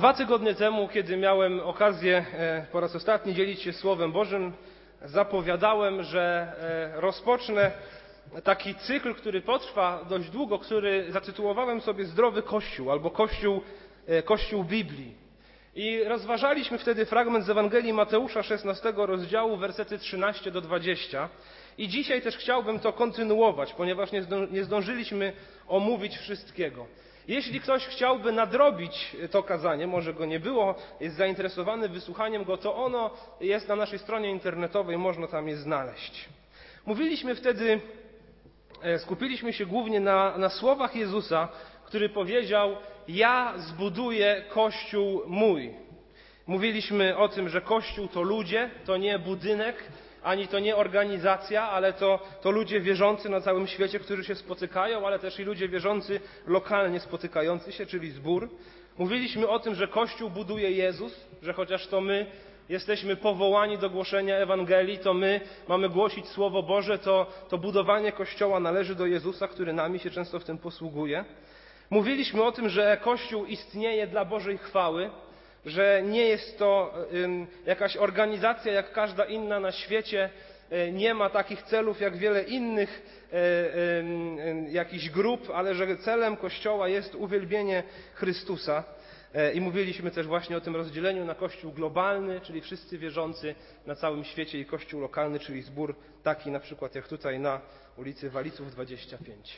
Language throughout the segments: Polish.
Dwa tygodnie temu, kiedy miałem okazję e, po raz ostatni dzielić się Słowem Bożym, zapowiadałem, że e, rozpocznę taki cykl, który potrwa dość długo, który zatytułowałem sobie Zdrowy Kościół albo Kościół, e, Kościół Biblii. I rozważaliśmy wtedy fragment z Ewangelii Mateusza 16 rozdziału, wersety 13 do 20. I dzisiaj też chciałbym to kontynuować, ponieważ nie zdążyliśmy omówić wszystkiego. Jeśli ktoś chciałby nadrobić to kazanie, może go nie było, jest zainteresowany wysłuchaniem go, to ono jest na naszej stronie internetowej, można tam je znaleźć. Mówiliśmy wtedy, e, skupiliśmy się głównie na, na słowach Jezusa, który powiedział: Ja zbuduję kościół mój. Mówiliśmy o tym, że kościół to ludzie, to nie budynek, ani to nie organizacja, ale to, to ludzie wierzący na całym świecie, którzy się spotykają, ale też i ludzie wierzący lokalnie spotykający się, czyli zbór. Mówiliśmy o tym, że Kościół buduje Jezus, że chociaż to my jesteśmy powołani do głoszenia Ewangelii, to my mamy głosić Słowo Boże, to, to budowanie Kościoła należy do Jezusa, który nami się często w tym posługuje. Mówiliśmy o tym, że Kościół istnieje dla Bożej chwały, że nie jest to jakaś organizacja jak każda inna na świecie, e, nie ma takich celów jak wiele innych e, jakichś grup, ale że celem Kościoła jest uwielbienie Chrystusa. E, I mówiliśmy też właśnie o tym rozdzieleniu na Kościół globalny, czyli wszyscy wierzący na całym świecie i Kościół lokalny, czyli zbór taki na przykład jak tutaj na ulicy Waliców 25.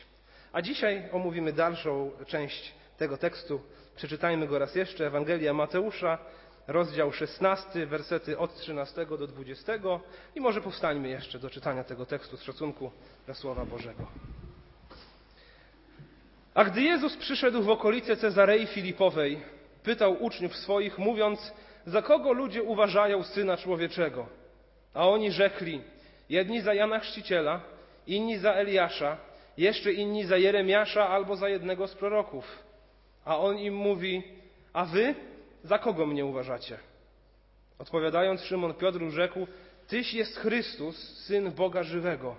A dzisiaj omówimy dalszą część tego tekstu Przeczytajmy go raz jeszcze. Ewangelia Mateusza, rozdział 16, wersety od 13 do 20 i może powstańmy jeszcze do czytania tego tekstu z szacunku dla Słowa Bożego. A gdy Jezus przyszedł w okolice Cezarei Filipowej, pytał uczniów swoich, mówiąc, za kogo ludzie uważają Syna Człowieczego? A oni rzekli, jedni za Jana Chrzciciela, inni za Eliasza, jeszcze inni za Jeremiasza albo za jednego z proroków. A on im mówi: A wy za kogo mnie uważacie? Odpowiadając, Szymon Piotr rzekł: Tyś jest Chrystus, syn Boga żywego.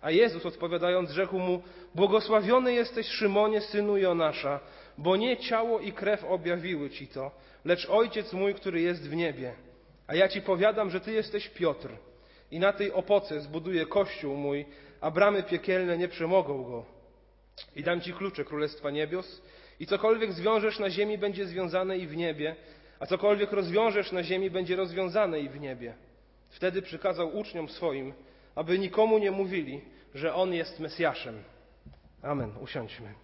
A Jezus odpowiadając, rzekł mu: Błogosławiony jesteś, Szymonie, synu Jonasza, bo nie ciało i krew objawiły ci to, lecz ojciec mój, który jest w niebie. A ja ci powiadam, że ty jesteś Piotr, i na tej opoce zbuduję kościół mój, a bramy piekielne nie przemogą go. I dam ci klucze królestwa niebios. I cokolwiek zwiążesz na ziemi, będzie związane i w niebie, a cokolwiek rozwiążesz na ziemi, będzie rozwiązane i w niebie. Wtedy przykazał uczniom swoim, aby nikomu nie mówili, że On jest Mesjaszem. Amen. Usiądźmy.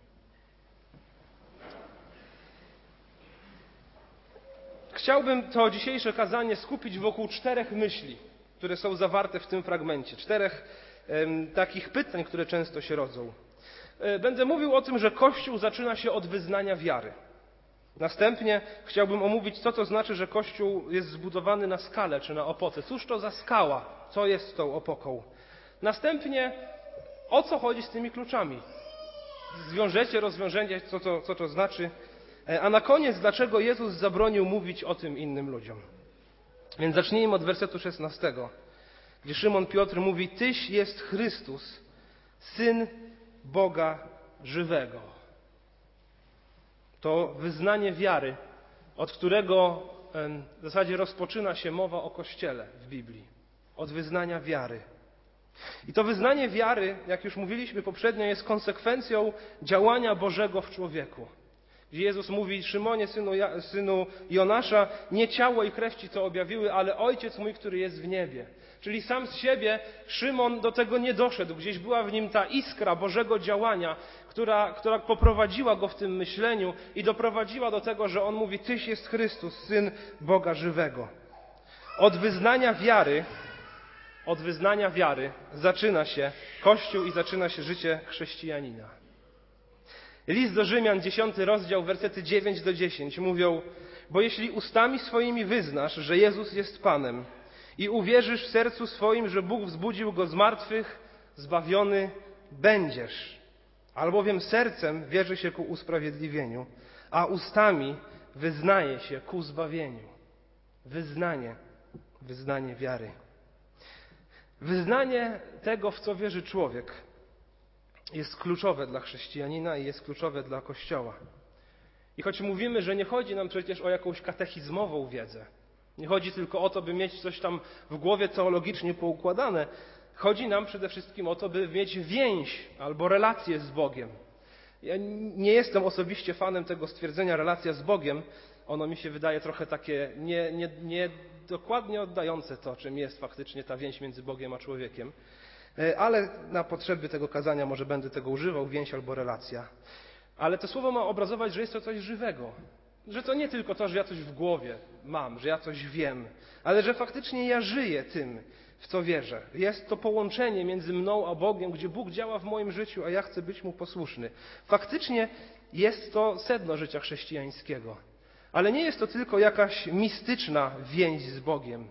Chciałbym to dzisiejsze kazanie skupić wokół czterech myśli, które są zawarte w tym fragmencie. Czterech takich pytań, które często się rodzą. E, będę mówił o tym, że Kościół zaczyna się od wyznania wiary. Następnie chciałbym omówić, co to znaczy, że Kościół jest zbudowany na skale czy na opoce. Cóż to za skała? Co jest tą opoką? Następnie, o co chodzi z tymi kluczami? Zwiążecie, rozwiążecie, co to, co to znaczy. E, a na koniec, dlaczego Jezus zabronił mówić o tym innym ludziom? Więc zacznijmy od wersetu 16, gdzie Szymon Piotr mówi: Tyś jest Chrystus, syn Boga żywego. To wyznanie wiary, od którego w zasadzie rozpoczyna się mowa o Kościele w Biblii. Od wyznania wiary. I to wyznanie wiary, jak już mówiliśmy poprzednio, jest konsekwencją działania Bożego w człowieku. Jezus mówi, Szymonie, synu, synu Jonasza, nie ciało i krew ci to objawiły, ale Ojciec mój, który jest w niebie. Czyli sam z siebie Szymon do tego nie doszedł. Gdzieś była w nim ta iskra Bożego działania, która, która poprowadziła go w tym myśleniu i doprowadziła do tego, że on mówi: Tyś jest Chrystus, syn Boga żywego. Od wyznania wiary, od wyznania wiary zaczyna się Kościół i zaczyna się życie chrześcijanina. List do Rzymian, 10 rozdział, wersety 9 do 10 mówią: Bo jeśli ustami swoimi wyznasz, że Jezus jest Panem, i uwierzysz w sercu swoim, że Bóg wzbudził go z martwych, zbawiony będziesz. Albowiem sercem wierzy się ku usprawiedliwieniu, a ustami wyznaje się ku zbawieniu. Wyznanie, wyznanie wiary. Wyznanie tego, w co wierzy człowiek, jest kluczowe dla chrześcijanina i jest kluczowe dla Kościoła. I choć mówimy, że nie chodzi nam przecież o jakąś katechizmową wiedzę, nie chodzi tylko o to, by mieć coś tam w głowie teologicznie poukładane, chodzi nam przede wszystkim o to, by mieć więź albo relację z Bogiem. Ja nie jestem osobiście fanem tego stwierdzenia relacja z Bogiem. Ono mi się wydaje trochę takie nie, nie, nie oddające to, czym jest faktycznie ta więź między Bogiem a człowiekiem. E, ale na potrzeby tego kazania może będę tego używał, więź albo relacja. Ale to słowo ma obrazować, że jest to coś żywego. Że to nie tylko to, że ja coś w głowie mam, że ja coś wiem, ale że faktycznie ja żyję tym, w co wierzę. Jest to połączenie między mną a Bogiem, gdzie Bóg działa w moim życiu, a ja chcę być Mu posłuszny. Faktycznie jest to sedno życia chrześcijańskiego. Ale nie jest to tylko jakaś mistyczna więź z Bogiem.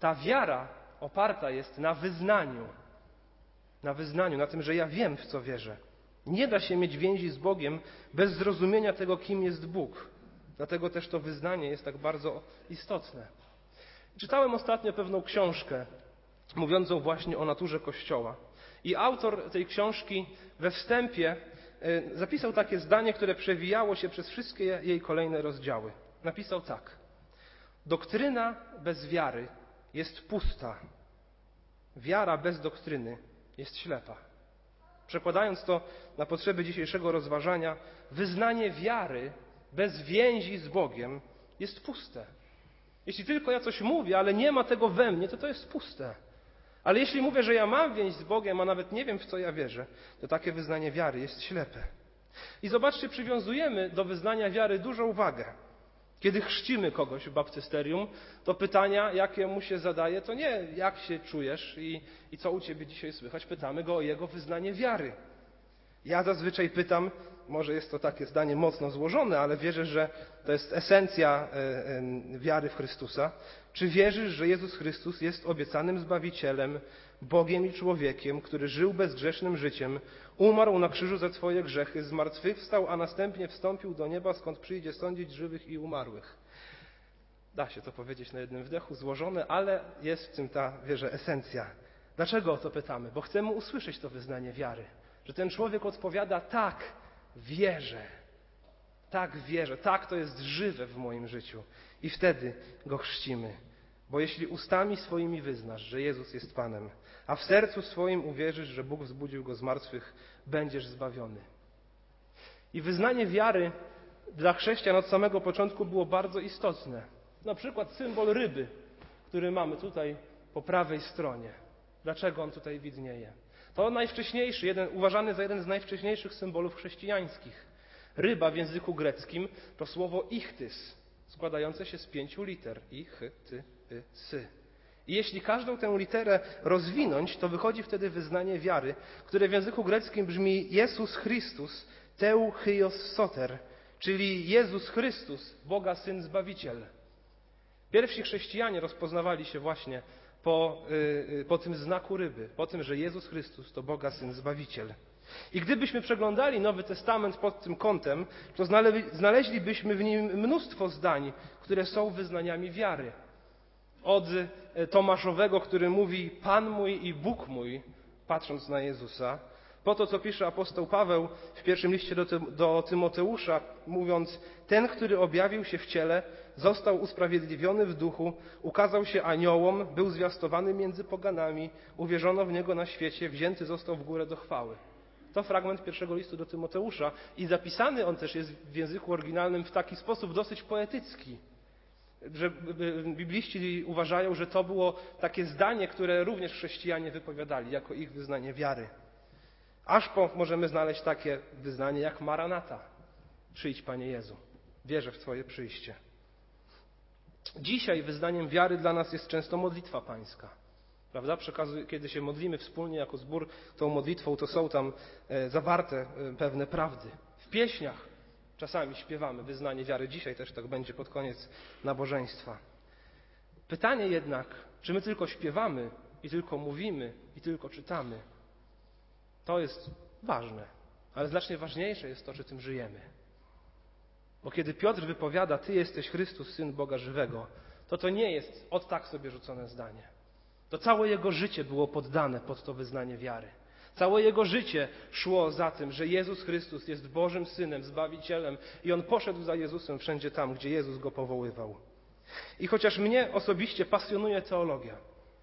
Ta wiara oparta jest na wyznaniu. Na wyznaniu, na tym, że ja wiem, w co wierzę. Nie da się mieć więzi z Bogiem bez zrozumienia tego, kim jest Bóg. Dlatego też to wyznanie jest tak bardzo istotne. Czytałem ostatnio pewną książkę mówiącą właśnie o naturze Kościoła. I autor tej książki we wstępie y, zapisał takie zdanie, które przewijało się przez wszystkie jej kolejne rozdziały. Napisał tak: Doktryna bez wiary jest pusta. Wiara bez doktryny jest ślepa. Przekładając to na potrzeby dzisiejszego rozważania, wyznanie wiary bez więzi z Bogiem jest puste. Jeśli tylko ja coś mówię, ale nie ma tego we mnie, to to jest puste. Ale jeśli mówię, że ja mam więź z Bogiem, a nawet nie wiem, w co ja wierzę, to takie wyznanie wiary jest ślepe. I zobaczcie, przywiązujemy do wyznania wiary dużą uwagę. Kiedy chrzcimy kogoś w baptysterium, to pytania, jakie mu się zadaje, to nie jak się czujesz i, i co u ciebie dzisiaj słychać. Pytamy go o jego wyznanie wiary. Ja zazwyczaj pytam, może jest to takie zdanie mocno złożone, ale wierzę, że to jest esencja e, e, wiary w Chrystusa. Czy wierzysz, że Jezus Chrystus jest obiecanym Zbawicielem, Bogiem i człowiekiem, który żył bezgrzesznym życiem, umarł na krzyżu za Twoje grzechy, zmartwychwstał, a następnie wstąpił do nieba, skąd przyjdzie sądzić żywych i umarłych? Da się to powiedzieć na jednym wdechu, złożone, ale jest w tym ta, wierzę, esencja. Dlaczego o to pytamy? Bo chcemy usłyszeć to wyznanie wiary. Że ten człowiek odpowiada tak, wierzę. Tak wierzę, tak to jest żywe w moim życiu. I wtedy go chrzcimy. Bo jeśli ustami swoimi wyznasz, że Jezus jest Panem, a w sercu swoim uwierzysz, że Bóg wzbudził go z martwych, będziesz zbawiony. I wyznanie wiary dla chrześcijan od samego początku było bardzo istotne. Na przykład symbol ryby, który mamy tutaj po prawej stronie. Dlaczego on tutaj widnieje? To najwcześniejszy, jeden, uważany za jeden z najwcześniejszych symbolów chrześcijańskich. Ryba w języku greckim to słowo ichtys, składające się z pięciu liter. Ich, ty, y, sy. I jeśli każdą tę literę rozwinąć, to wychodzi wtedy wyznanie wiary, które w języku greckim brzmi Jezus Chrystus, teu hyos soter, czyli Jezus Chrystus, Boga Syn Zbawiciel. Pierwsi chrześcijanie rozpoznawali się właśnie po, y, y, po tym znaku ryby, po tym, że Jezus Chrystus to Boga Syn Zbawiciel. I gdybyśmy przeglądali Nowy Testament pod tym kątem, to znaleźlibyśmy w nim mnóstwo zdań, które są wyznaniami wiary. Od y, Tomaszowego, który mówi Pan mój i Bóg mój, patrząc na Jezusa, po to, co pisze apostoł Paweł w pierwszym liście do, do Tymoteusza, mówiąc: Ten, który objawił się w ciele, został usprawiedliwiony w duchu, ukazał się aniołom, był zwiastowany między poganami, uwierzono w niego na świecie, wzięty został w górę do chwały. To fragment pierwszego listu do Tymoteusza i zapisany on też jest w języku oryginalnym w taki sposób dosyć poetycki, że bibliści uważają, że to było takie zdanie, które również chrześcijanie wypowiadali jako ich wyznanie wiary. Aż po możemy znaleźć takie wyznanie jak Maranata. Przyjdź, Panie Jezu. Wierzę w Twoje przyjście. Dzisiaj wyznaniem wiary dla nas jest często modlitwa pańska. Prawda? Przekazuj, kiedy się modlimy wspólnie jako zbór tą modlitwą, to są tam e, zawarte e, pewne prawdy. W pieśniach czasami śpiewamy wyznanie wiary. Dzisiaj też tak będzie pod koniec nabożeństwa. Pytanie jednak, czy my tylko śpiewamy i tylko mówimy i tylko czytamy, to jest ważne, ale znacznie ważniejsze jest to, czy tym żyjemy. Bo kiedy Piotr wypowiada, Ty jesteś Chrystus, Syn Boga żywego, to to nie jest od tak sobie rzucone zdanie. To całe jego życie było poddane pod to wyznanie wiary. Całe jego życie szło za tym, że Jezus Chrystus jest Bożym Synem, Zbawicielem i on poszedł za Jezusem wszędzie tam, gdzie Jezus go powoływał. I chociaż mnie osobiście pasjonuje teologia,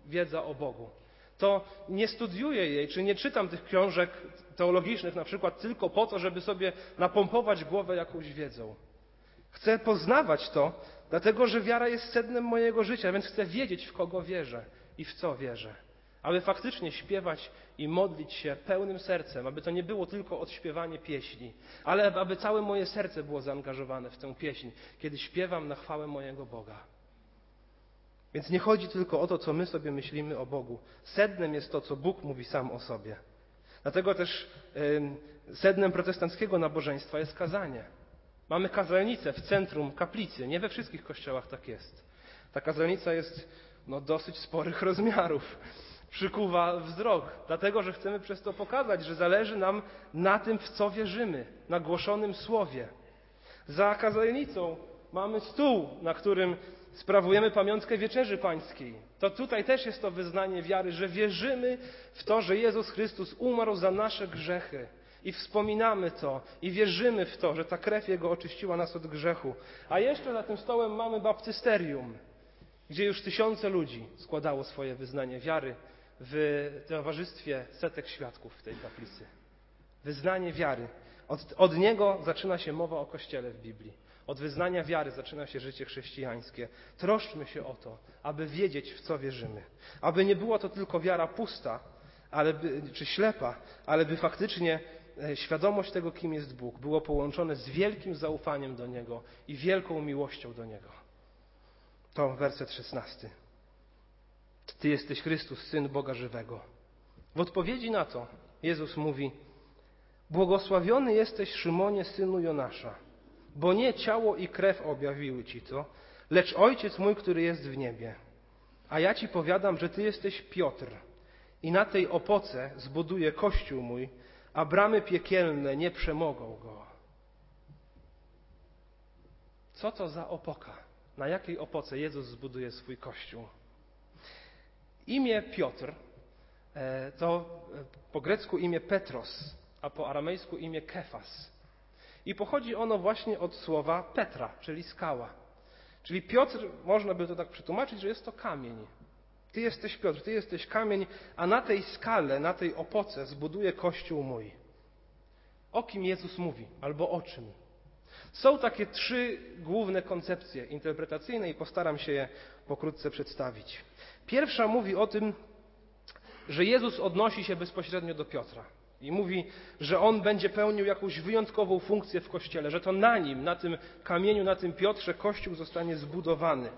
wiedza o Bogu, to nie studiuję jej, czy nie czytam tych książek teologicznych na przykład tylko po to, żeby sobie napompować głowę jakąś wiedzą. Chcę poznawać to, dlatego że wiara jest sednem mojego życia, więc chcę wiedzieć, w kogo wierzę i w co wierzę. Aby faktycznie śpiewać i modlić się pełnym sercem, aby to nie było tylko odśpiewanie pieśni, ale aby całe moje serce było zaangażowane w tę pieśń, kiedy śpiewam na chwałę mojego Boga. Więc nie chodzi tylko o to, co my sobie myślimy o Bogu. Sednem jest to, co Bóg mówi sam o sobie. Dlatego też sednem protestanckiego nabożeństwa jest kazanie. Mamy kazalnicę w centrum kaplicy. Nie we wszystkich kościołach tak jest. Ta kazalnica jest no, dosyć sporych rozmiarów. Przykuwa wzrok, dlatego że chcemy przez to pokazać, że zależy nam na tym, w co wierzymy, na głoszonym słowie. Za kazalnicą mamy stół, na którym sprawujemy pamiątkę wieczerzy pańskiej. To tutaj też jest to wyznanie wiary, że wierzymy w to, że Jezus Chrystus umarł za nasze grzechy. I wspominamy to, i wierzymy w to, że ta krew Jego oczyściła nas od grzechu. A jeszcze za tym stołem mamy baptysterium, gdzie już tysiące ludzi składało swoje wyznanie wiary w towarzystwie setek świadków w tej kaplicy. Wyznanie wiary. Od, od niego zaczyna się mowa o Kościele w Biblii. Od wyznania wiary zaczyna się życie chrześcijańskie. Troszczmy się o to, aby wiedzieć, w co wierzymy. Aby nie była to tylko wiara pusta, ale by, czy ślepa, ale by faktycznie świadomość tego, kim jest Bóg, było połączone z wielkim zaufaniem do Niego i wielką miłością do Niego. To werset szesnasty. Ty jesteś Chrystus, Syn Boga żywego. W odpowiedzi na to Jezus mówi: Błogosławiony jesteś, Szymonie, synu Jonasza, bo nie ciało i krew objawiły ci to, lecz Ojciec mój, który jest w niebie. A ja ci powiadam, że ty jesteś Piotr, i na tej opoce zbuduję kościół mój, a bramy piekielne nie przemogą go. Co to za opoka? Na jakiej opoce Jezus zbuduje swój kościół? Imię Piotr e, to e, po grecku imię Petros, a po aramejsku imię Kefas. I pochodzi ono właśnie od słowa Petra, czyli skała. Czyli Piotr, można by to tak przetłumaczyć, że jest to kamień. Ty jesteś Piotr, ty jesteś kamień, a na tej skale, na tej opoce zbuduję kościół mój. O kim Jezus mówi, albo o czym? Są takie trzy główne koncepcje interpretacyjne i postaram się je pokrótce przedstawić. Pierwsza mówi o tym, że Jezus odnosi się bezpośrednio do Piotra. I mówi, że on będzie pełnił jakąś wyjątkową funkcję w kościele, że to na nim, na tym kamieniu, na tym Piotrze kościół zostanie zbudowany.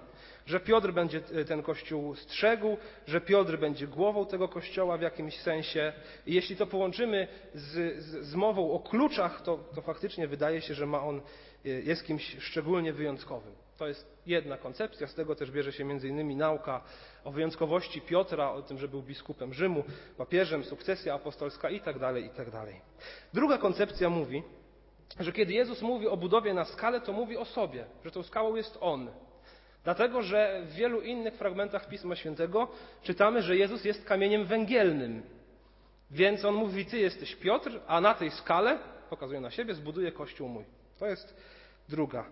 Że Piotr będzie e, ten kościół strzegł, że Piotr będzie głową tego kościoła w jakimś sensie. I jeśli to połączymy z, z, z mową o kluczach, to, to faktycznie wydaje się, że ma on, e, jest kimś szczególnie wyjątkowym. To jest jedna koncepcja, z tego też bierze się innymi nauka o wyjątkowości Piotra, o tym, że był biskupem Rzymu, papieżem, sukcesja apostolska itd., tak itd. Tak Druga koncepcja mówi, że kiedy Jezus mówi o budowie na skalę, to mówi o sobie, że tą skałą jest On. Dlatego, że w wielu innych fragmentach Pisma Świętego czytamy, że Jezus jest kamieniem węgielnym. Więc On mówi, Ty jesteś Piotr, a na tej skale, pokazuje na siebie, zbuduje Kościół mój. To jest druga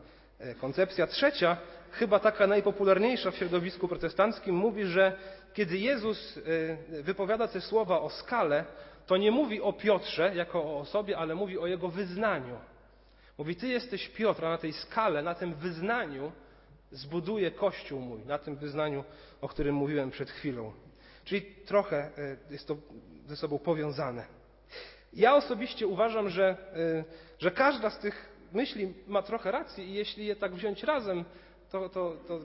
E, koncepcja trzecia, chyba taka najpopularniejsza w środowisku protestanckim, mówi, że kiedy Jezus e, wypowiada te słowa o skale, to nie mówi o Piotrze jako o osobie, ale mówi o jego wyznaniu. Mówi, Ty jesteś Piotr, a na tej skale, na tym wyznaniu zbuduję Kościół mój, na tym wyznaniu, o którym mówiłem przed chwilą. Czyli trochę e, jest to ze sobą powiązane. Ja osobiście uważam, że, że każda z tych myśli ma trochę racji i jeśli je tak wziąć razem, to, to, to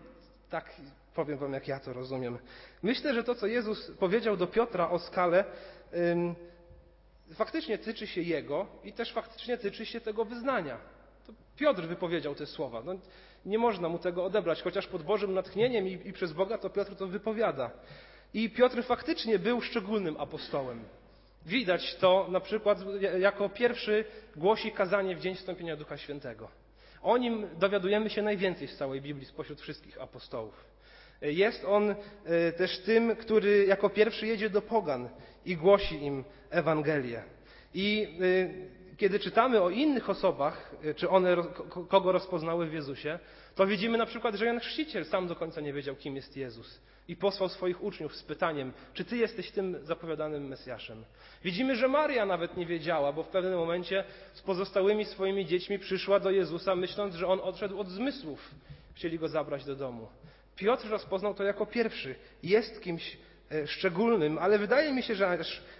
tak powiem wam, jak ja to rozumiem. Myślę, że to, co Jezus powiedział do Piotra o skale, faktycznie tyczy się jego i też faktycznie tyczy się tego wyznania. To Piotr wypowiedział te słowa. No, nie można mu tego odebrać, chociaż pod Bożym natchnieniem i, i przez Boga to Piotr to wypowiada. I Piotr faktycznie był szczególnym apostołem. Widać to na przykład jako pierwszy głosi kazanie w dzień wstąpienia Ducha Świętego. O nim dowiadujemy się najwięcej z całej Biblii spośród wszystkich apostołów. Jest on też tym, który jako pierwszy jedzie do pogan i głosi im Ewangelię. I kiedy czytamy o innych osobach, czy one kogo rozpoznały w Jezusie, to widzimy na przykład, że Jan Chrzciciel sam do końca nie wiedział, kim jest Jezus. I posłał swoich uczniów z pytaniem, czy ty jesteś tym zapowiadanym Mesjaszem. Widzimy, że Maria nawet nie wiedziała, bo w pewnym momencie z pozostałymi swoimi dziećmi przyszła do Jezusa, myśląc, że on odszedł od zmysłów. Chcieli go zabrać do domu. Piotr rozpoznał to jako pierwszy. Jest kimś e, szczególnym, ale wydaje mi się, że,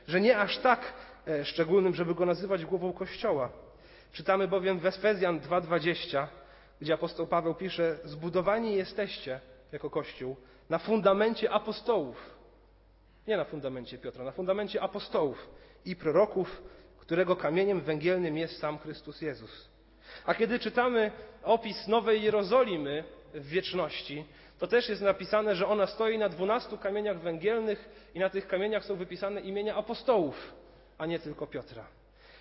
że nie aż tak e, szczególnym, żeby go nazywać głową Kościoła. Czytamy bowiem w Efezjan 2,20, gdzie apostoł Paweł pisze: Zbudowani jesteście jako Kościół na fundamencie apostołów. Nie na fundamencie Piotra, na fundamencie apostołów i proroków, którego kamieniem węgielnym jest sam Chrystus Jezus. A kiedy czytamy opis Nowej Jerozolimy w wieczności, to też jest napisane, że ona stoi na dwunastu kamieniach węgielnych i na tych kamieniach są wypisane imienia apostołów, a nie tylko Piotra.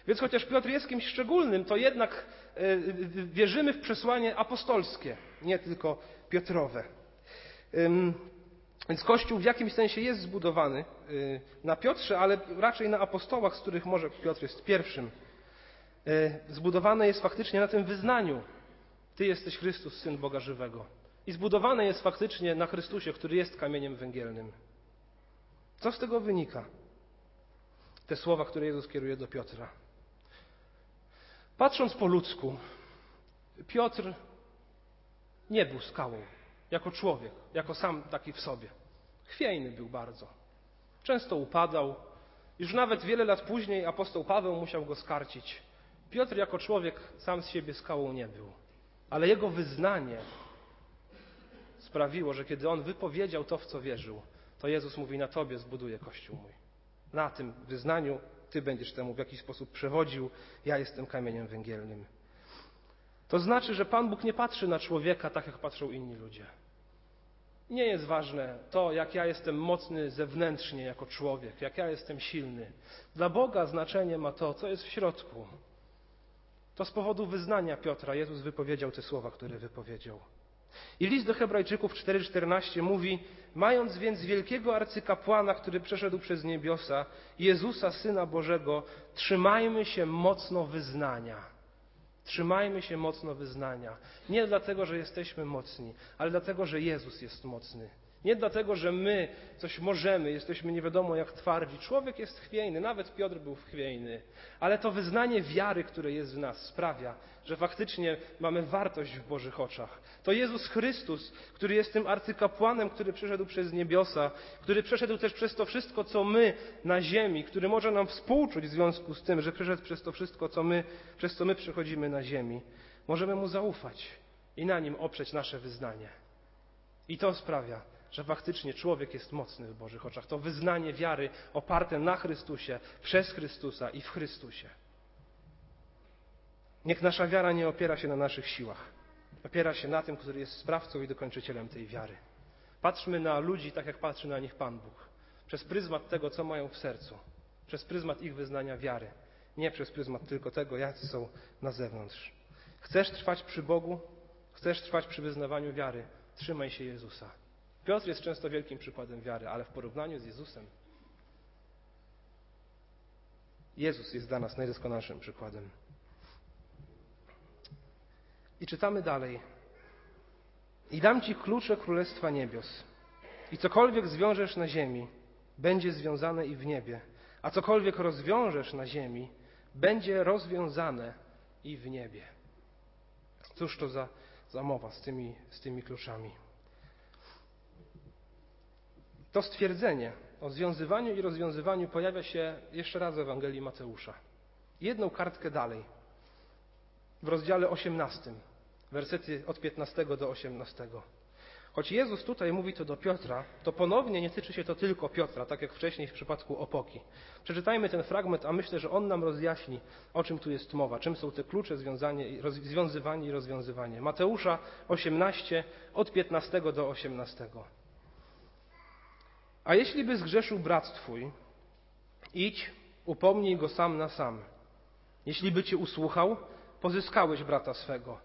Więc chociaż Piotr jest kimś szczególnym, to jednak e, wierzymy w przesłanie apostolskie, nie tylko Piotrowe. Więc Kościół w jakimś sensie jest zbudowany y, na Piotrze, ale raczej na apostołach, z których może Piotr jest pierwszym. Y, zbudowane jest faktycznie na tym wyznaniu. Ty jesteś Chrystus, Syn Boga Żywego. I zbudowane jest faktycznie na Chrystusie, który jest kamieniem węgielnym. Co z tego wynika? Te słowa, które Jezus kieruje do Piotra. Patrząc po ludzku, Piotr nie był skałą jako człowiek, jako sam taki w sobie. Chwiejny był bardzo. Często upadał. Już nawet wiele lat później apostoł Paweł musiał go skarcić. Piotr jako człowiek sam z siebie skałą nie był. Ale jego wyznanie sprawiło, że kiedy on wypowiedział to, w co wierzył, to Jezus mówi: Na tobie zbuduję kościół mój. Na tym wyznaniu ty będziesz temu w jakiś sposób przewodził. Ja jestem kamieniem węgielnym. To znaczy, że Pan Bóg nie patrzy na człowieka tak, jak patrzą inni ludzie. Nie jest ważne to, jak ja jestem mocny zewnętrznie jako człowiek, jak ja jestem silny. Dla Boga znaczenie ma to, co jest w środku. To z powodu wyznania Piotra Jezus wypowiedział te słowa, które wypowiedział. I list do Hebrajczyków 4,14 mówi: Mając więc wielkiego arcykapłana, który przeszedł przez niebiosa, Jezusa, Syna Bożego, trzymajmy się mocno wyznania. Trzymajmy się mocno wyznania. Nie dlatego, że jesteśmy mocni, ale dlatego, że Jezus jest mocny. Nie dlatego, że my coś możemy, jesteśmy nie wiadomo jak twardzi. Człowiek jest chwiejny, nawet Piotr był chwiejny. Ale to wyznanie wiary, które jest w nas, sprawia, że faktycznie mamy wartość w Bożych oczach. To Jezus Chrystus, który jest tym arcykapłanem, który przeszedł przez niebiosa, który przeszedł też przez to wszystko, co my na ziemi, który może nam współczuć w związku z tym, że przeszedł przez to wszystko, co my, przez co my przechodzimy na ziemi. Możemy Mu zaufać i na Nim oprzeć nasze wyznanie. I to sprawia, że faktycznie człowiek jest mocny w Bożych oczach. To wyznanie wiary oparte na Chrystusie, przez Chrystusa i w Chrystusie. Niech nasza wiara nie opiera się na naszych siłach. Opiera się na tym, który jest sprawcą i dokończycielem tej wiary. Patrzmy na ludzi tak, jak patrzy na nich Pan Bóg. Przez pryzmat tego, co mają w sercu. Przez pryzmat ich wyznania wiary. Nie przez pryzmat tylko tego, jacy są na zewnątrz. Chcesz trwać przy Bogu? Chcesz trwać przy wyznawaniu wiary? Trzymaj się Jezusa. Piotr jest często wielkim przykładem wiary, ale w porównaniu z Jezusem Jezus jest dla nas najdoskonalszym przykładem. I czytamy dalej. I dam Ci klucze Królestwa Niebios. I cokolwiek zwiążesz na ziemi, będzie związane i w niebie. A cokolwiek rozwiążesz na ziemi, będzie rozwiązane i w niebie. Cóż to za, za mowa z tymi, z tymi kluczami? To stwierdzenie o związywaniu i rozwiązywaniu pojawia się jeszcze raz w Ewangelii Mateusza. Jedną kartkę dalej, w rozdziale 18, wersety od 15 do 18. Choć Jezus tutaj mówi to do Piotra, to ponownie nie tyczy się to tylko Piotra, tak jak wcześniej w przypadku opoki. Przeczytajmy ten fragment, a myślę, że on nam rozjaśni, o czym tu jest mowa, czym są te klucze związanie, roz, związywanie i rozwiązywanie. Mateusza 18, od 15 do 18. A jeśli by zgrzeszył brat twój, idź, upomnij go sam na sam. Jeśli by cię usłuchał, pozyskałeś brata swego.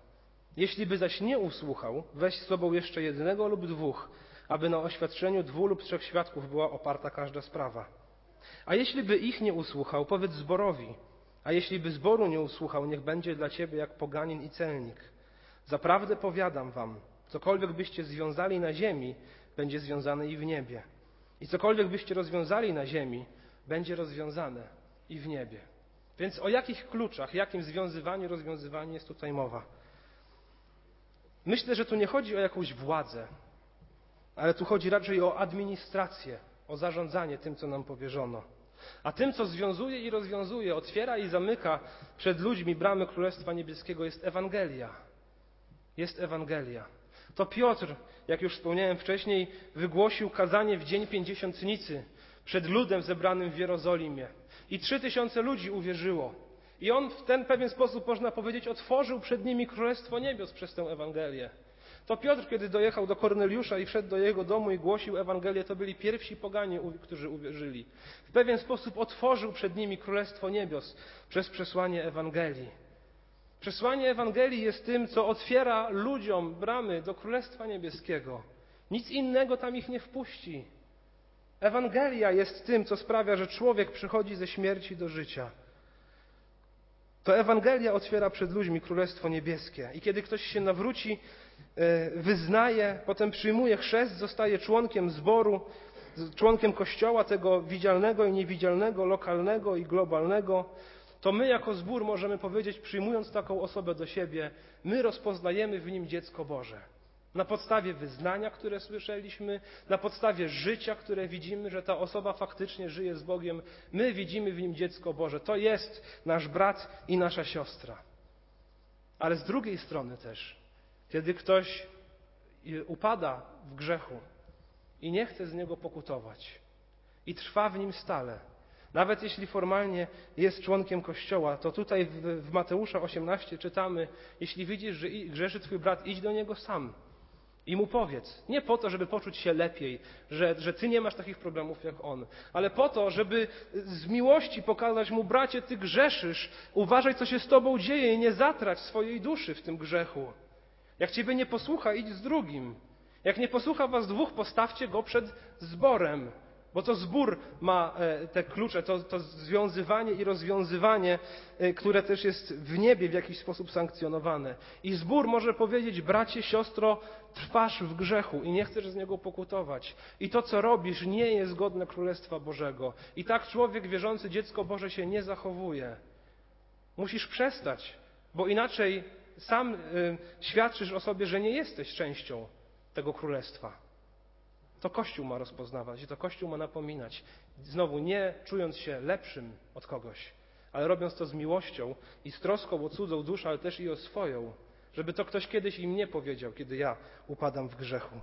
Jeśli by zaś nie usłuchał, weź z sobą jeszcze jednego lub dwóch, aby na oświadczeniu dwóch lub trzech świadków była oparta każda sprawa. A jeśli by ich nie usłuchał, powiedz zborowi. A jeśli by zboru nie usłuchał, niech będzie dla ciebie jak poganin i celnik. Zaprawdę powiadam wam, cokolwiek byście związali na ziemi, będzie związane i w niebie. I cokolwiek byście rozwiązali na ziemi, będzie rozwiązane i w niebie. Więc o jakich kluczach, jakim związywaniu, rozwiązywaniu jest tutaj mowa? Myślę, że tu nie chodzi o jakąś władzę, ale tu chodzi raczej o administrację, o zarządzanie tym, co nam powierzono. A tym, co związuje i rozwiązuje, otwiera i zamyka przed ludźmi bramy Królestwa Niebieskiego, jest Ewangelia. Jest Ewangelia. To Piotr, jak już wspomniałem wcześniej, wygłosił kazanie w dzień pięćdziesiątnicy przed ludem zebranym w Jerozolimie. I trzy tysiące ludzi uwierzyło. I on w ten pewien sposób, można powiedzieć, otworzył przed nimi Królestwo Niebios przez tę Ewangelię. To Piotr, kiedy dojechał do Korneliusza i wszedł do jego domu i głosił Ewangelię, to byli pierwsi poganie, którzy uwierzyli. W pewien sposób otworzył przed nimi Królestwo Niebios przez przesłanie Ewangelii. Przesłanie Ewangelii jest tym, co otwiera ludziom bramy do Królestwa Niebieskiego. Nic innego tam ich nie wpuści. Ewangelia jest tym, co sprawia, że człowiek przychodzi ze śmierci do życia. To Ewangelia otwiera przed ludźmi Królestwo Niebieskie. I kiedy ktoś się nawróci, e, wyznaje, potem przyjmuje chrzest, zostaje członkiem zboru, członkiem kościoła, tego widzialnego i niewidzialnego, lokalnego i globalnego, to my jako zbór możemy powiedzieć, przyjmując taką osobę do siebie, my rozpoznajemy w nim dziecko Boże. Na podstawie wyznania, które słyszeliśmy, na podstawie życia, które widzimy, że ta osoba faktycznie żyje z Bogiem, my widzimy w nim dziecko Boże. To jest nasz brat i nasza siostra. Ale z drugiej strony też, kiedy ktoś upada w grzechu i nie chce z niego pokutować i trwa w nim stale, nawet jeśli formalnie jest członkiem Kościoła, to tutaj w, w Mateusza 18 czytamy, jeśli widzisz, że grzeszy twój brat, idź do niego sam i mu powiedz. Nie po to, żeby poczuć się lepiej, że, że ty nie masz takich problemów jak on, ale po to, żeby z miłości pokazać mu, bracie, ty grzeszysz, uważaj, co się z tobą dzieje i nie zatrać swojej duszy w tym grzechu. Jak ciebie nie posłucha, idź z drugim. Jak nie posłucha was dwóch, postawcie go przed zborem. Bo to zbór ma e, te klucze, to, to związywanie i rozwiązywanie, e, które też jest w niebie w jakiś sposób sankcjonowane. I zbór może powiedzieć, bracie, siostro, trwasz w grzechu i nie chcesz z niego pokutować. I to, co robisz, nie jest godne Królestwa Bożego. I tak człowiek wierzący, dziecko Boże się nie zachowuje. Musisz przestać, bo inaczej sam y, świadczysz o sobie, że nie jesteś częścią tego Królestwa. To Kościół ma rozpoznawać i to Kościół ma napominać. Znowu nie czując się lepszym od kogoś, ale robiąc to z miłością i z troską o cudzą duszę, ale też i o swoją, żeby to ktoś kiedyś im nie powiedział, kiedy ja upadam w grzechu.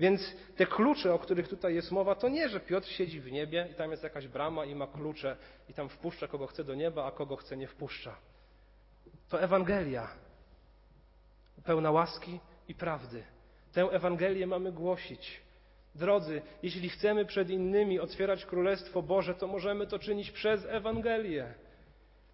Więc te klucze, o których tutaj jest mowa, to nie, że Piotr siedzi w niebie i tam jest jakaś brama i ma klucze i tam wpuszcza kogo chce do nieba, a kogo chce nie wpuszcza. To Ewangelia, pełna łaski i prawdy. Tę Ewangelię mamy głosić. Drodzy, jeśli chcemy przed innymi otwierać Królestwo Boże, to możemy to czynić przez Ewangelię.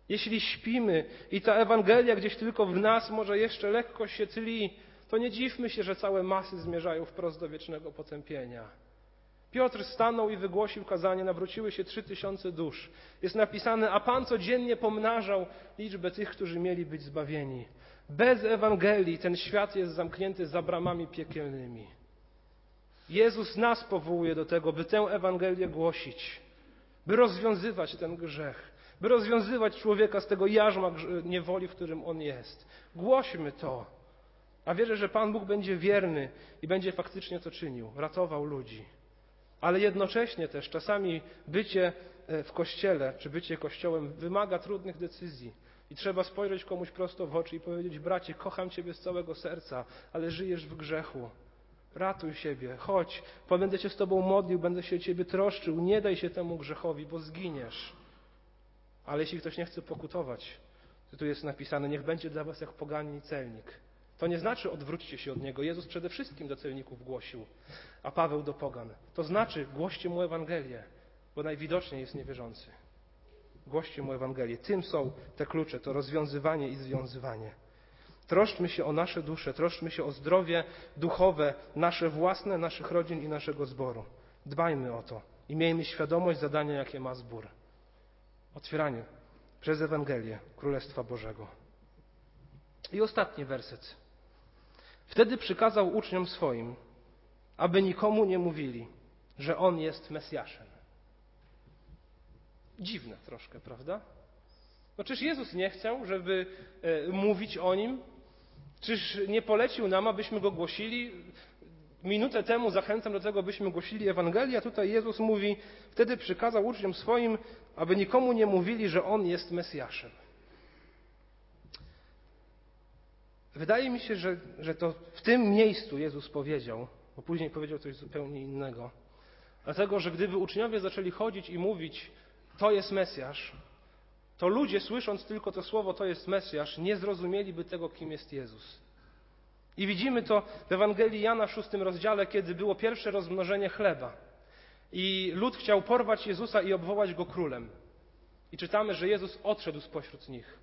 Jeśli śpimy i ta Ewangelia gdzieś tylko w nas może jeszcze lekko się tli, to nie dziwmy się, że całe masy zmierzają wprost do wiecznego potępienia. Piotr stanął i wygłosił kazanie, nawróciły się trzy tysiące dusz. Jest napisane, a Pan codziennie pomnażał liczbę tych, którzy mieli być zbawieni. Bez Ewangelii ten świat jest zamknięty za bramami piekielnymi. Jezus nas powołuje do tego, by tę Ewangelię głosić, by rozwiązywać ten grzech, by rozwiązywać człowieka z tego jarzma niewoli, w którym on jest. Głośmy to. A wierzę, że Pan Bóg będzie wierny i będzie faktycznie to czynił, ratował ludzi. Ale jednocześnie też czasami bycie e, w kościele, czy bycie kościołem wymaga trudnych decyzji. I trzeba spojrzeć komuś prosto w oczy i powiedzieć: Bracie, kocham Ciebie z całego serca, ale żyjesz w grzechu. Ratuj siebie, chodź, będę się z Tobą modlił, będę się o Ciebie troszczył, nie daj się temu grzechowi, bo zginiesz. Ale jeśli ktoś nie chce pokutować, to tu jest napisane, niech będzie dla Was jak poganin celnik. To nie znaczy odwróćcie się od niego. Jezus przede wszystkim do celników głosił, a Paweł do pogan. To znaczy głoście mu Ewangelię, bo najwidoczniej jest niewierzący. Głoście mu Ewangelię. Tym są te klucze, to rozwiązywanie i związywanie. Troszczmy się o nasze dusze, troszczmy się o zdrowie duchowe, nasze własne, naszych rodzin i naszego zboru. Dbajmy o to i miejmy świadomość zadania, jakie ma zbór. Otwieranie przez Ewangelię Królestwa Bożego. I ostatni werset. Wtedy przykazał uczniom swoim, aby nikomu nie mówili, że On jest Mesjaszem. Dziwne troszkę, prawda? No czyż Jezus nie chciał, żeby e, mówić o Nim? Czyż nie polecił nam, abyśmy Go głosili? Minutę temu zachęcam do tego, byśmy głosili Ewangelię, a tutaj Jezus mówi, wtedy przykazał uczniom swoim, aby nikomu nie mówili, że On jest Mesjaszem. Wydaje mi się, że, że to w tym miejscu Jezus powiedział, bo później powiedział coś zupełnie innego. Dlatego, że gdyby uczniowie zaczęli chodzić i mówić, to jest Mesjasz, to ludzie słysząc tylko to słowo, to jest Mesjasz, nie zrozumieliby tego, kim jest Jezus. I widzimy to w Ewangelii Jana w szóstym rozdziale, kiedy było pierwsze rozmnożenie chleba. I lud chciał porwać Jezusa i obwołać go królem. I czytamy, że Jezus odszedł spośród nich.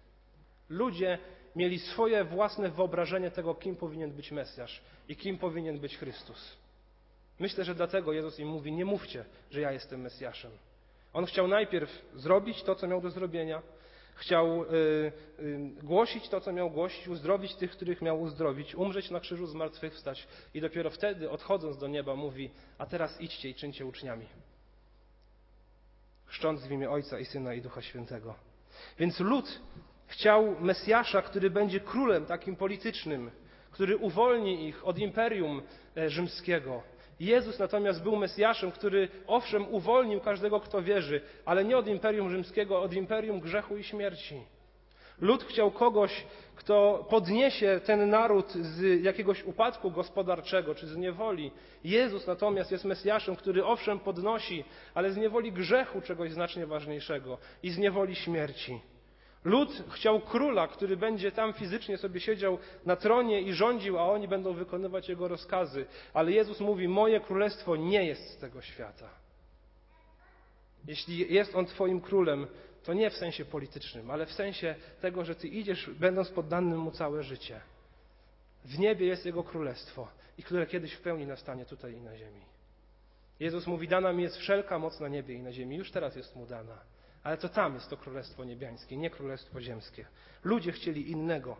Ludzie mieli swoje własne wyobrażenie tego, kim powinien być Mesjasz i kim powinien być Chrystus. Myślę, że dlatego Jezus im mówi: Nie mówcie, że ja jestem Mesjaszem. On chciał najpierw zrobić to, co miał do zrobienia, chciał y, y, głosić to, co miał głosić, uzdrowić tych, których miał uzdrowić, umrzeć na krzyżu, zmartwychwstać i dopiero wtedy, odchodząc do nieba, mówi: A teraz idźcie i czyńcie uczniami. Chrzcząc w imię Ojca i Syna i Ducha Świętego. Więc lud chciał Mesjasza, który będzie królem takim politycznym, który uwolni ich od imperium e, rzymskiego. Jezus natomiast był Mesjaszem, który owszem uwolnił każdego, kto wierzy, ale nie od imperium rzymskiego, od imperium grzechu i śmierci. Lud chciał kogoś, kto podniesie ten naród z jakiegoś upadku gospodarczego czy z niewoli. Jezus natomiast jest Mesjaszem, który owszem podnosi, ale z niewoli grzechu czegoś znacznie ważniejszego i z niewoli śmierci. Lud chciał króla, który będzie tam fizycznie sobie siedział na tronie i rządził, a oni będą wykonywać jego rozkazy. Ale Jezus mówi: Moje królestwo nie jest z tego świata. Jeśli jest on Twoim królem, to nie w sensie politycznym, ale w sensie tego, że Ty idziesz, będąc poddanym mu całe życie. W niebie jest Jego królestwo i które kiedyś w pełni nastanie tutaj i na ziemi. Jezus mówi: Dana mi jest wszelka moc na niebie i na ziemi, już teraz jest mu dana. Ale to tam jest to królestwo niebiańskie, nie królestwo ziemskie. Ludzie chcieli innego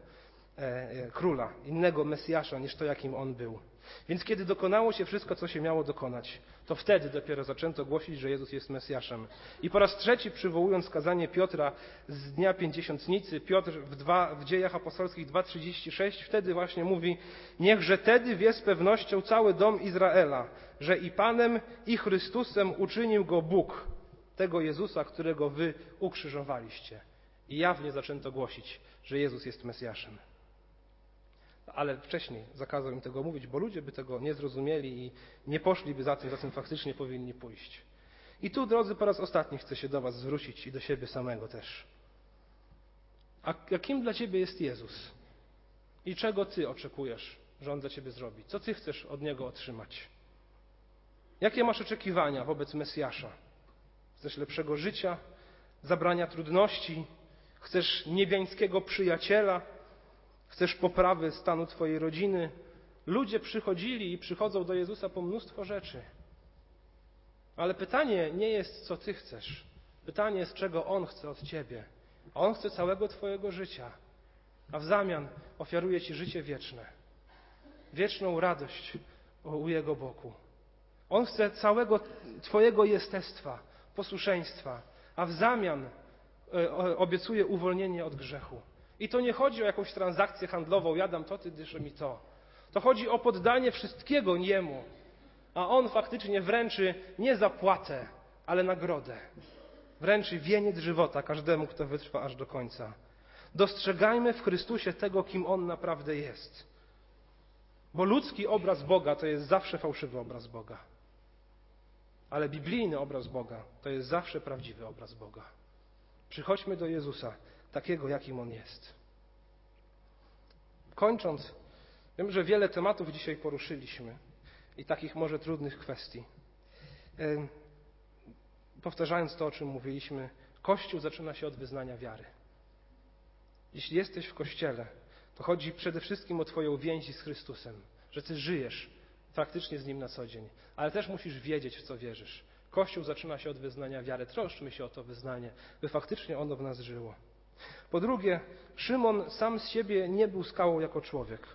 e, e, króla, innego Mesjasza niż to, jakim on był. Więc kiedy dokonało się wszystko, co się miało dokonać, to wtedy dopiero zaczęto głosić, że Jezus jest Mesjaszem. I po raz trzeci przywołując kazanie Piotra z dnia pięćdziesiątnicy, Piotr w, dwa, w dziejach apostolskich 2,36 wtedy właśnie mówi Niechże tedy wie z pewnością cały dom Izraela, że i Panem, i Chrystusem uczynił go Bóg, tego Jezusa, którego wy ukrzyżowaliście. I jawnie zaczęto głosić, że Jezus jest Mesjaszem. Ale wcześniej zakazał im tego mówić, bo ludzie by tego nie zrozumieli i nie poszliby za tym, za czym faktycznie powinni pójść. I tu, drodzy, po raz ostatni chcę się do Was zwrócić i do siebie samego też. A jakim dla Ciebie jest Jezus? I czego Ty oczekujesz, że On dla Ciebie zrobi? Co Ty chcesz od Niego otrzymać? Jakie masz oczekiwania wobec Mesjasza? Chcesz lepszego życia, zabrania trudności, chcesz niebiańskiego przyjaciela, chcesz poprawy stanu Twojej rodziny. Ludzie przychodzili i przychodzą do Jezusa po mnóstwo rzeczy. Ale pytanie nie jest, co Ty chcesz. Pytanie jest, czego On chce od Ciebie. A On chce całego Twojego życia, a w zamian ofiaruje Ci życie wieczne. Wieczną radość u Jego boku. On chce całego Twojego jestestwa, posłuszeństwa, a w zamian e, obiecuje uwolnienie od grzechu. I to nie chodzi o jakąś transakcję handlową, ja dam to, ty dyszę mi to. To chodzi o poddanie wszystkiego niemu, a on faktycznie wręczy nie zapłatę, ale nagrodę. Wręczy wieniec żywota każdemu, kto wytrwa aż do końca. Dostrzegajmy w Chrystusie tego, kim on naprawdę jest. Bo ludzki obraz Boga to jest zawsze fałszywy obraz Boga. Ale biblijny obraz Boga to jest zawsze prawdziwy obraz Boga. Przychodźmy do Jezusa, takiego, jakim On jest. Kończąc, wiem, że wiele tematów dzisiaj poruszyliśmy i takich może trudnych kwestii. Powtarzając to, o czym mówiliśmy, Kościół zaczyna się od wyznania wiary. Jeśli jesteś w Kościele, Chodzi przede wszystkim o Twoją więź z Chrystusem, że Ty żyjesz faktycznie z Nim na co dzień, ale też musisz wiedzieć, w co wierzysz. Kościół zaczyna się od wyznania wiary. Troszczmy się o to wyznanie, by faktycznie ono w nas żyło. Po drugie, Szymon sam z siebie nie był skałą jako człowiek.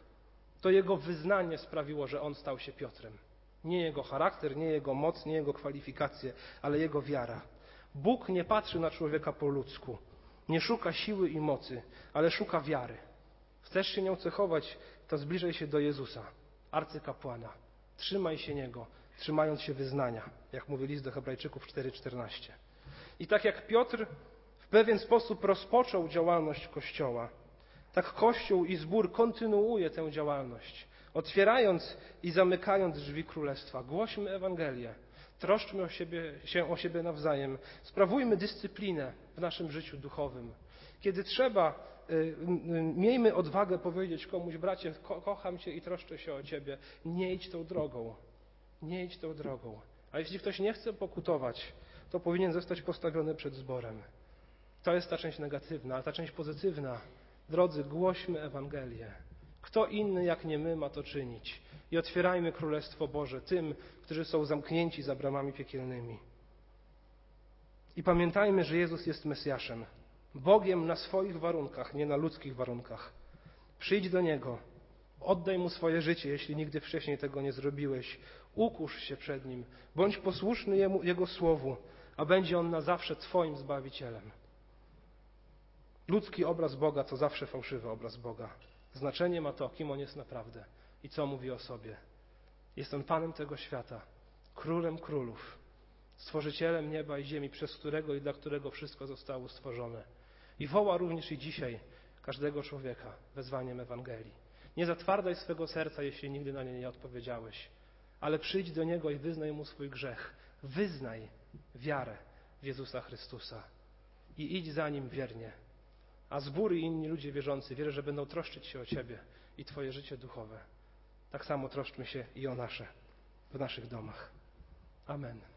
To jego wyznanie sprawiło, że on stał się Piotrem. Nie jego charakter, nie jego moc, nie jego kwalifikacje, ale jego wiara. Bóg nie patrzy na człowieka po ludzku. Nie szuka siły i mocy, ale szuka wiary. Chcesz się nią cechować, to zbliżaj się do Jezusa, arcykapłana. Trzymaj się Niego, trzymając się wyznania, jak mówi list do Hebrajczyków 4:14. I tak jak Piotr w pewien sposób rozpoczął działalność Kościoła, tak Kościół i zbór kontynuuje tę działalność, otwierając i zamykając drzwi Królestwa. Głośmy Ewangelię, troszczmy o siebie, się o siebie nawzajem, sprawujmy dyscyplinę w naszym życiu duchowym. Kiedy trzeba, y, miejmy odwagę powiedzieć komuś, bracie, ko kocham Cię i troszczę się o Ciebie. Nie idź tą drogą. Nie idź tą drogą. A jeśli ktoś nie chce pokutować, to powinien zostać postawiony przed zborem. To jest ta część negatywna, a ta część pozytywna. Drodzy, głośmy Ewangelię. Kto inny jak nie my ma to czynić? I otwierajmy Królestwo Boże tym, którzy są zamknięci za bramami piekielnymi. I pamiętajmy, że Jezus jest Mesjaszem. Bogiem na swoich warunkach, nie na ludzkich warunkach. Przyjdź do Niego, oddaj Mu swoje życie, jeśli nigdy wcześniej tego nie zrobiłeś. Ukusz się przed Nim, bądź posłuszny Jemu, Jego Słowu, a będzie On na zawsze Twoim Zbawicielem. Ludzki obraz Boga to zawsze fałszywy obraz Boga. Znaczenie ma to, kim On jest naprawdę i co mówi o sobie. Jest On Panem tego świata, Królem Królów, Stworzycielem nieba i ziemi, przez którego i dla którego wszystko zostało stworzone. I woła również i dzisiaj każdego człowieka wezwaniem Ewangelii. Nie zatwardaj swego serca, jeśli nigdy na nie nie odpowiedziałeś, ale przyjdź do Niego i wyznaj Mu swój grzech. Wyznaj wiarę w Jezusa Chrystusa i idź za Nim wiernie. A zbór i inni ludzie wierzący, wierzę, że będą troszczyć się o Ciebie i Twoje życie duchowe. Tak samo troszczmy się i o nasze w naszych domach. Amen.